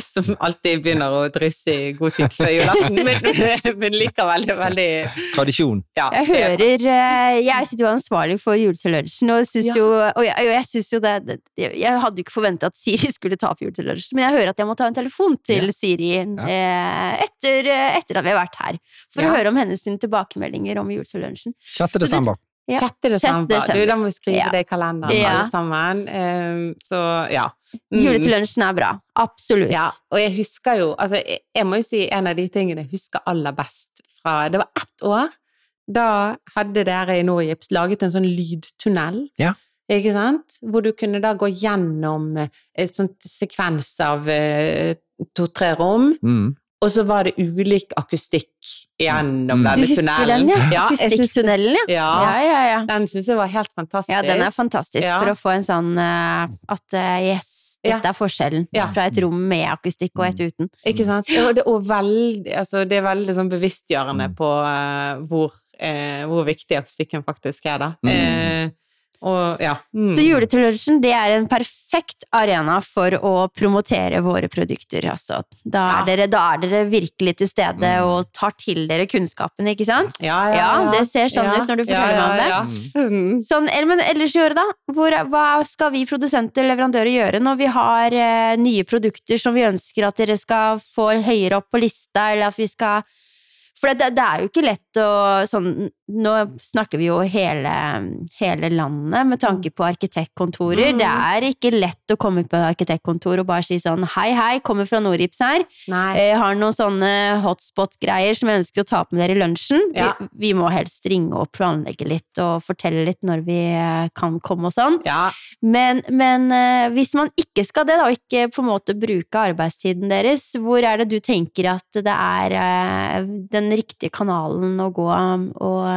som alltid begynner å drysse i god tid før julaften, men, men likevel det er veldig Tradisjon. Ja, jeg hører eh, Jeg sitter jo ansvarlig for juletrelunsjen, og, synes ja. jo, og jeg, jeg synes jo det, Jeg hadde jo ikke forventa at Siri skulle ta opp juletrelunsjen, men jeg hører at jeg må ta en telefon til ja. Siri eh, etter, etter, at vi har vært her, for å høre om hennes tilbakemeldinger om juletrelunsjen. 6. desember. Ja. 6. desember. Du, da må vi skrive ja. det i kalenderen ja. alle sammen. Um, så ja. Mm. Jule til lunsjen er bra. Absolutt. Ja, og jeg husker jo altså, jeg, jeg, må jo si en av de tingene jeg husker aller best fra Det var ett år. Da hadde dere i Norgips laget en sånn lydtunnel. Ja. Ikke sant? Hvor du kunne da gå gjennom et sånt sekvens av uh, to-tre rom. Mm. Og så var det ulik akustikk gjennom mm. denne tunnelen. Du husker den, ja? Akustikk-tunnelen, ja. Ja. ja. ja, ja. Den syns jeg var helt fantastisk. Ja, den er fantastisk for å få en sånn uh, at uh, yes, dette er forskjellen fra et rom med akustikk og et mm. uten. Ikke sant. Og det, og veldig, altså, det er veldig sånn bevisstgjørende mm. på uh, hvor, hvor, viktig akustikken faktisk er, da. Mm. Og, ja. Mm. Så Jule det er en perfekt arena for å promotere våre produkter. Altså. Da, er Ja. dere, da er dere virkelig til stede Mm. og tar til dere kunnskapen, ikke sant? ja, Ja, det ser sånn ut når du forteller meg om det. Mm. Sånn, eller, men ellers i året, da? Hvor, hva skal vi produsenter, og leverandører, gjøre når vi har eh, nye produkter som vi ønsker at dere skal få høyere opp på lista, eller at vi skal For det, det er jo ikke lett å sånn Nå snakker vi jo hele, hele landet med tanke på arkitektkontorer. Mm. Det er ikke lett å komme på et arkitektkontor og bare si sånn hei, hei, kommer fra Norips her. Jeg har noen sånne hotspot-greier som jeg ønsker å ta opp med dere i lunsjen. Ja. Vi, vi må helst ringe og planlegge litt og fortelle litt når vi eh, kan komme og sånn. Ja. Men, men eh, hvis man ikke skal det, da, og ikke på en måte bruke arbeidstiden deres, hvor er det du tenker at det er eh, den riktige kanalen å gå og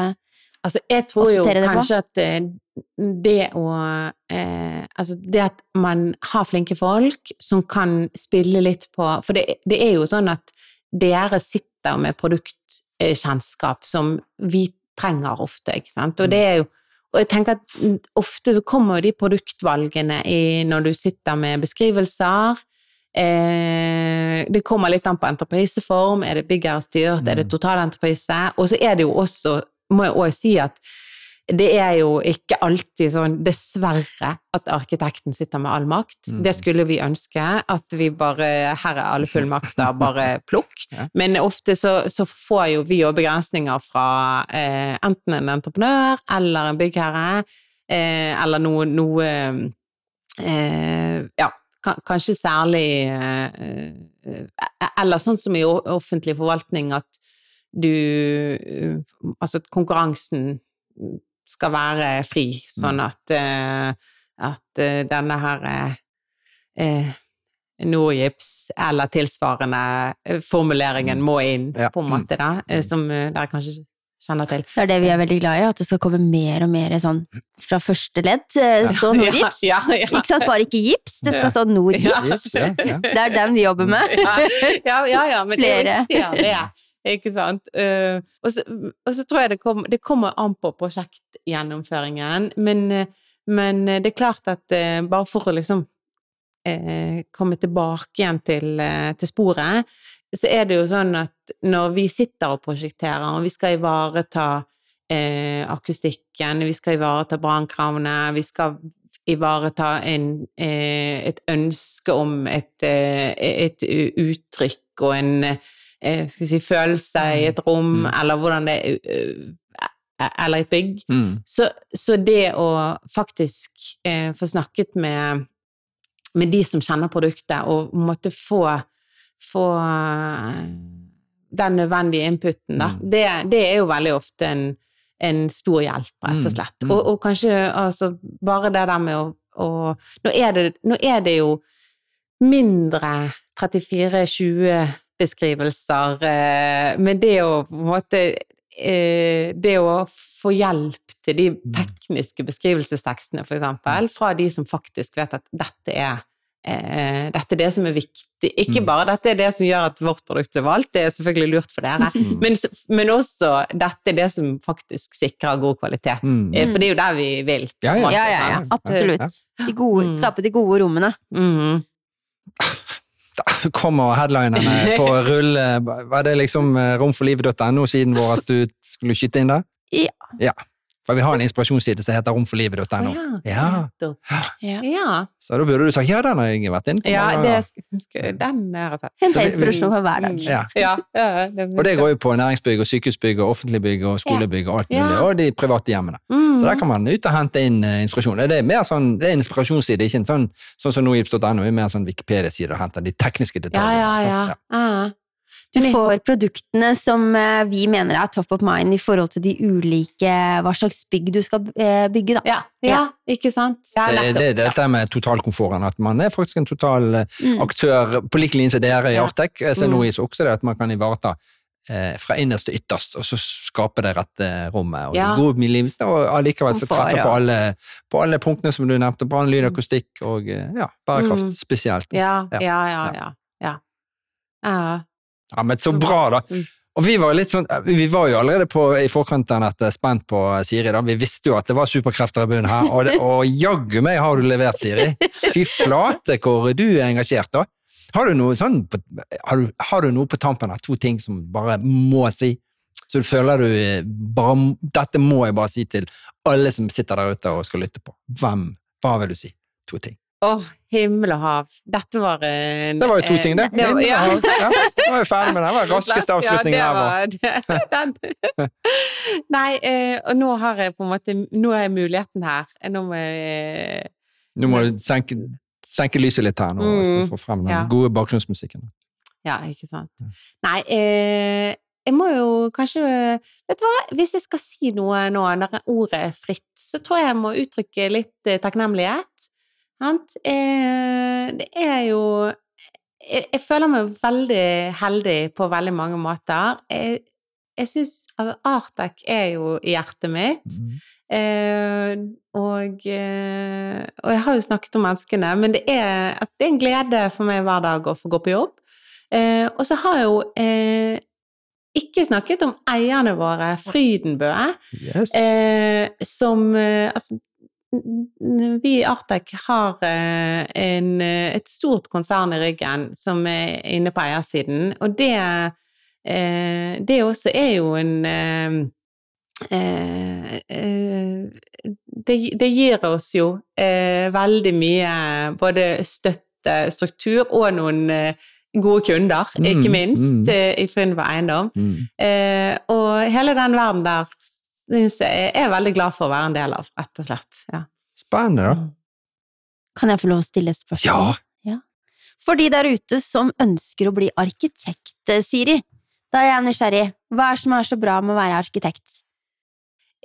Altså, jeg tror jo kanskje at eh, det å eh, Altså, det at man har flinke folk som kan spille litt på For det, det er jo sånn at dere sitter med produktkjennskap som vi trenger ofte, ikke sant. Og det er jo og jeg tenker at mm, ofte så kommer jo de produktvalgene i når du sitter med beskrivelser. Eh, det kommer litt an på entrepriseform. Er det byggerstyrt? Er det totalentreprise? Og så er det jo også, må jeg også si at det er jo ikke alltid sånn, dessverre, at arkitekten sitter med all makt. Mm. Det skulle vi ønske, at vi bare Her er alle fullmakter, bare plukk. Ja. Men ofte så, så får jo vi jo begrensninger fra eh, enten en entreprenør eller en byggherre, eh, eller noe, noe eh, Ja, kanskje særlig eh, eh, Eller sånn som i offentlig forvaltning, at du eh, Altså at konkurransen skal være fri, sånn at, eh, at eh, denne her eh, Norgips eller tilsvarende formuleringen må inn, Ja. på en måte, da, som dere kanskje kjenner til. Det er det vi er veldig glad i, at det skal komme mer og mer sånn fra første ledd. Stå Norgips. Ja, ja, ja. Ikke sant? Bare ikke gips, det skal stå Norgips. Ja, ja. Det er den vi jobber med. ja, ja, ja, ja, men Flere. det, ikke sant. Uh, og, så, og så tror jeg det, kom, det kommer an på prosjektgjennomføringen, men, men det er klart at uh, bare for å liksom uh, komme tilbake igjen til, til sporet, så er det jo sånn at når vi sitter og prosjekterer, og vi skal ivareta akustikken, vi skal ivareta brannkravene, vi skal ivareta en, et ønske om et, et uttrykk og en eh, si, følelse i et rom, Mm. eller hvordan det Eller et bygg. Mm. Så, så det å faktisk eh, få snakket med, med de som kjenner produktet, og måtte få, få den nødvendige inputen, da, Mm. det, det er jo veldig ofte en, en stor hjelp, rett og Mm, slett. mm. Og, og kanskje altså, bare det der med å, å nå, er det, nå er det jo mindre 34-20 beskrivelser, eh, men det å på en måte eh, Det å få hjelp til de tekniske beskrivelsestekstene, for eksempel, fra de som faktisk vet at dette er eh, dette er det som er viktig. Ikke Mm. bare dette er det som gjør at vårt produkt blir valgt, det er selvfølgelig lurt for dere, Mm. men, men også dette er det som faktisk sikrer god kvalitet. Mm. For det er jo der vi vil. Ja, ja. Ja, ja, ja. Absolutt. De gode, Mm. skape de gode rommene. Mhm. Da kommer headlinerne på rulle. Var det liksom eh, romforlivet.no siden vår at du skulle skyte inn det? Ja. ja. For vi har en inspirasjonsside som heter romforlivet.no. Ja. Ja. Ja, Så da burde du sagt ja, den har jeg vært inne på. ja det den har jeg En Hente inspirasjon for hver dag. Mm. Ja. Ja, ja, det, Og det går jo på næringsbygg og sykehusbygg og offentlig bygg og skolebygg og alt mulig, Ja. og de private hjemmene. Mm. Så der kan man ut og hente inn eh, inspirasjon. Det er mer sånn, det er en inspirasjonsside, ikke en sånn, sånn som nogips.no, er mer sånn Wikipedia-side og henter de tekniske Ja, detaljene. ja, ja. ja. Du får produktene som eh, vi mener er top of mind i forhold til de ulike hva slags bygg du skal eh, bygge, da. Ja, ja, ikke sant? Ja, Det, det, det er dette med totalkomforten, at man er faktisk en total eh, Mm. aktør på lik linje som dere i. Artec. Så Mm. nå også det at man kan ivareta fra innerst til ytterst, og så skape det rette rommet. Og Ja. gode omgivelser, og allikevel så treffe på alle, på alle punktene som du nevnte. Brann, lyd, akustikk og ja, bærekraft Mm. spesielt. Ja, Ja. ja, ja, ja. Ja. men så bra, da. Mm. Og vi var sånn, vi var jo allerede på, i forkant av dette spent på Siri. da. Vi visste jo at det var superkrefter i bunnen her, og, det- og jaggu meg har du levert, Siri. Fy flate hvor du er engasjert, da. Har du noe sånn, har du, har du noe på tampen av to ting som bare må si? Så du føler du eh, bare, Dette må jeg bare si til alle som sitter der ute og skal lytte på. Hvem? Hva vil du si? To ting. Åh, himmel og hav. Dette var en Det var jo to ting, det. det var- ja. Ja, da var vi ferdig med den. Det var raskeste avslutningen ja, her. var. Nei, eh, og nå har jeg på en måte Nå er muligheten her. Nå må jeg Nå må du senke, senke lyset litt her nå, Mm, så får frem den ja. gode bakgrunnsmusikken. Ja, ikke sant. Nei, eh, jeg må jo kanskje Vet du hva, hvis jeg skal si noe nå når ordet er fritt, så tror jeg jeg må uttrykke litt eh, takknemlighet. Sant? Eh, det er jo jeg, føler meg veldig heldig på veldig mange måter. Jeg, jeg syns altså, Artec er jo i hjertet mitt. Eh, og, eh, og jeg har jo snakket om menneskene, men det er, altså, det er en glede for meg hver dag å få gå på jobb. Eh, og så har jeg jo eh, ikke snakket om eierne våre, Frydenbø, Yes. eh, som Altså, vi i Artec har eh, en, eh, et stort konsern i ryggen som er inne på eiersiden, og det, eh, det også er jo en det, det gir oss jo veldig mye både støtte, struktur og noen gode kunder, Mm, ikke minst, mm. i Frynva Eiendom. Mm. Og hele den verden der syns jeg er veldig glad for å være en del av, rett og slett. Ja. Spennende, da. Kan jeg få lov å stille et spørsmål? Ja. For de der ute som ønsker å bli arkitekt, eh, Siri, da er jeg nysgjerrig. Hva er det som er så bra med å være arkitekt?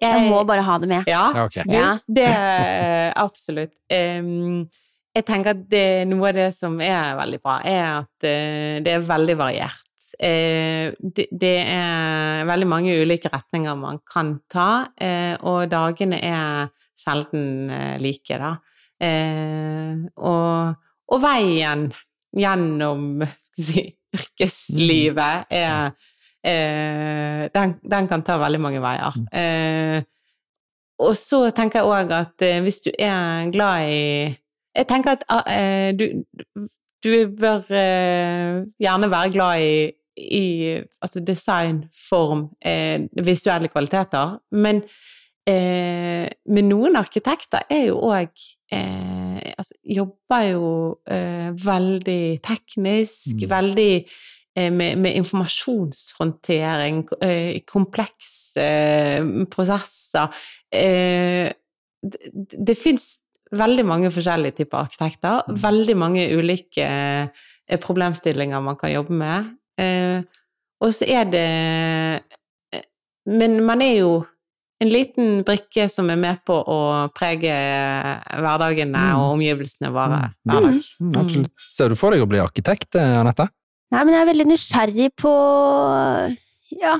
Jeg må bare ha det med. Ja, okay. Ja. det er absolutt. Um, jeg tenker at det, noe av det som er veldig bra, er at eh, det er veldig variert. Eh, det, det er veldig mange ulike retninger man kan ta, eh, og dagene er sjelden eh, like, da. Og, og veien gjennom si, yrkeslivet er eh, den, den kan ta veldig mange veier. Eh, og så tenker jeg òg at hvis du er glad i Jeg tenker at du, du bør eh, gjerne være glad i, i altså design, form, eh, visuelle kvaliteter, men eh, men noen arkitekter er jo òg eh, altså, Jobber jo eh, veldig teknisk, Mm. veldig eh, med, med informasjonshåndtering, eh, komplekse prosesser. Det det fins veldig mange forskjellige typer arkitekter. Mm. Veldig mange ulike problemstillinger man kan jobbe med. Eh, og så er det eh, Men man er jo en liten brikke som er med på å prege hverdagene Mm. og omgivelsene våre Mm. hver dag. Mm, absolutt. Ser du for deg å bli arkitekt, eh, Anette? Nei, men jeg er veldig nysgjerrig på ja,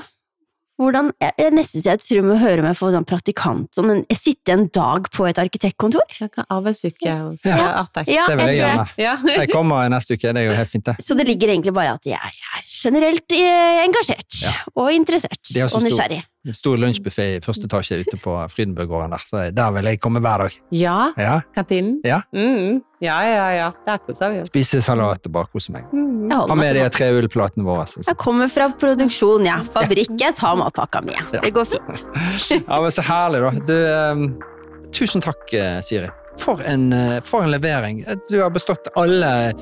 hvordan Jeg, jeg nesten så jeg tror jeg må høre meg for sånn praktikant. Sånn, en- jeg sitter en dag på et arkitektkontor. Arbeidsuke hos Ja. ja. Artex. Ja, Det vil jeg gjerne. Ja. Jeg kommer neste uke, det er jo helt fint, det. Så det ligger egentlig bare at jeg er generelt eh, engasjert Ja. og interessert og stor- nysgjerrig. En stor lunsjbuffé i første etasje ute på Frydenbøgården der, så der vil jeg komme hver dag. ja. Ja, Kantinen? Ja. Mm. ja, ja, ja. Der koser vi oss. Spise salat og bare kose meg. Mm. Ha med de tre ullplatene våre. Så. Jeg kommer fra produksjon, ja. Fabrikk. Jeg tar matpakka mi. Ja. Det går fint. Ja, men Så herlig, da. Du, eh, tusen takk, eh, Siri. For en, eh, for en levering. Du har bestått alle,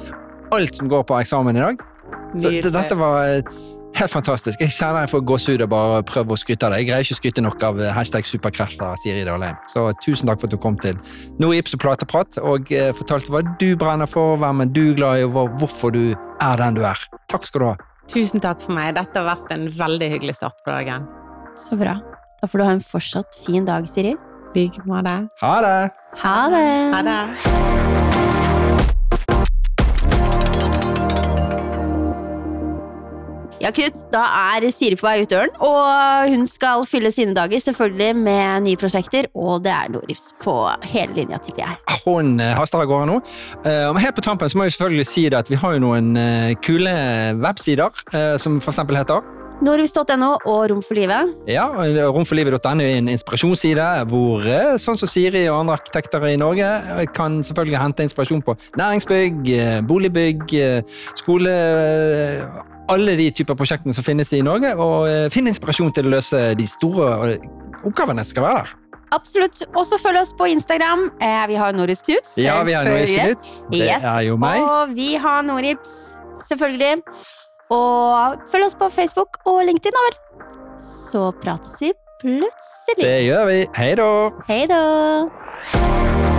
alt som går på eksamen i dag. Så Nydelig. dette var eh, helt fantastisk. Jeg kjenner jeg får gåsehud og bare prøver å skryte av det. Jeg greier ikke å skryte nok av eh, hashtag superkrefter, Siri Dahlheim. Så tusen takk for at du kom til Noe Ibs og Plateprat og eh, fortalte hva du brenner for, hvem er du glad i, og hvorfor du er den du er. Takk skal du ha. Tusen takk for meg. Dette har vært en veldig hyggelig start på dagen. Så bra. Da får du ha en fortsatt fin dag, Siri. I like måte. Ha det! Ha det! Ha det. Ja, Knut, da er Siri på vei ut døren, og hun skal fylle sine dager selvfølgelig med nye prosjekter, og det er Norifs på hele linja, tipper jeg. Hun eh, haster av gårde nå. Og helt på tampen så må jeg selvfølgelig si det at vi har jo noen eh, kule websider, eh, som for eksempel heter Norwis.no og Rom for livet. Ja, Romforlivet.no er en inspirasjonsside hvor eh, sånn som Siri og andre arkitekter i Norge eh, kan selvfølgelig hente inspirasjon på næringsbygg, eh, boligbygg, skole Alle de typer prosjektene som finnes i Norge, og finne inspirasjon til å løse de store oppgavene som skal være der. Absolutt. Også følg oss på Instagram. Eh, vi har Noris Knut. Ja, vi har selvfølgelig. Knut. Det Yes. er jo meg. Og vi har Norips, selvfølgelig. Og følg oss på Facebook og LinkedIn, da vel. Så prates vi plutselig. Det gjør vi. Hei da. Hei da.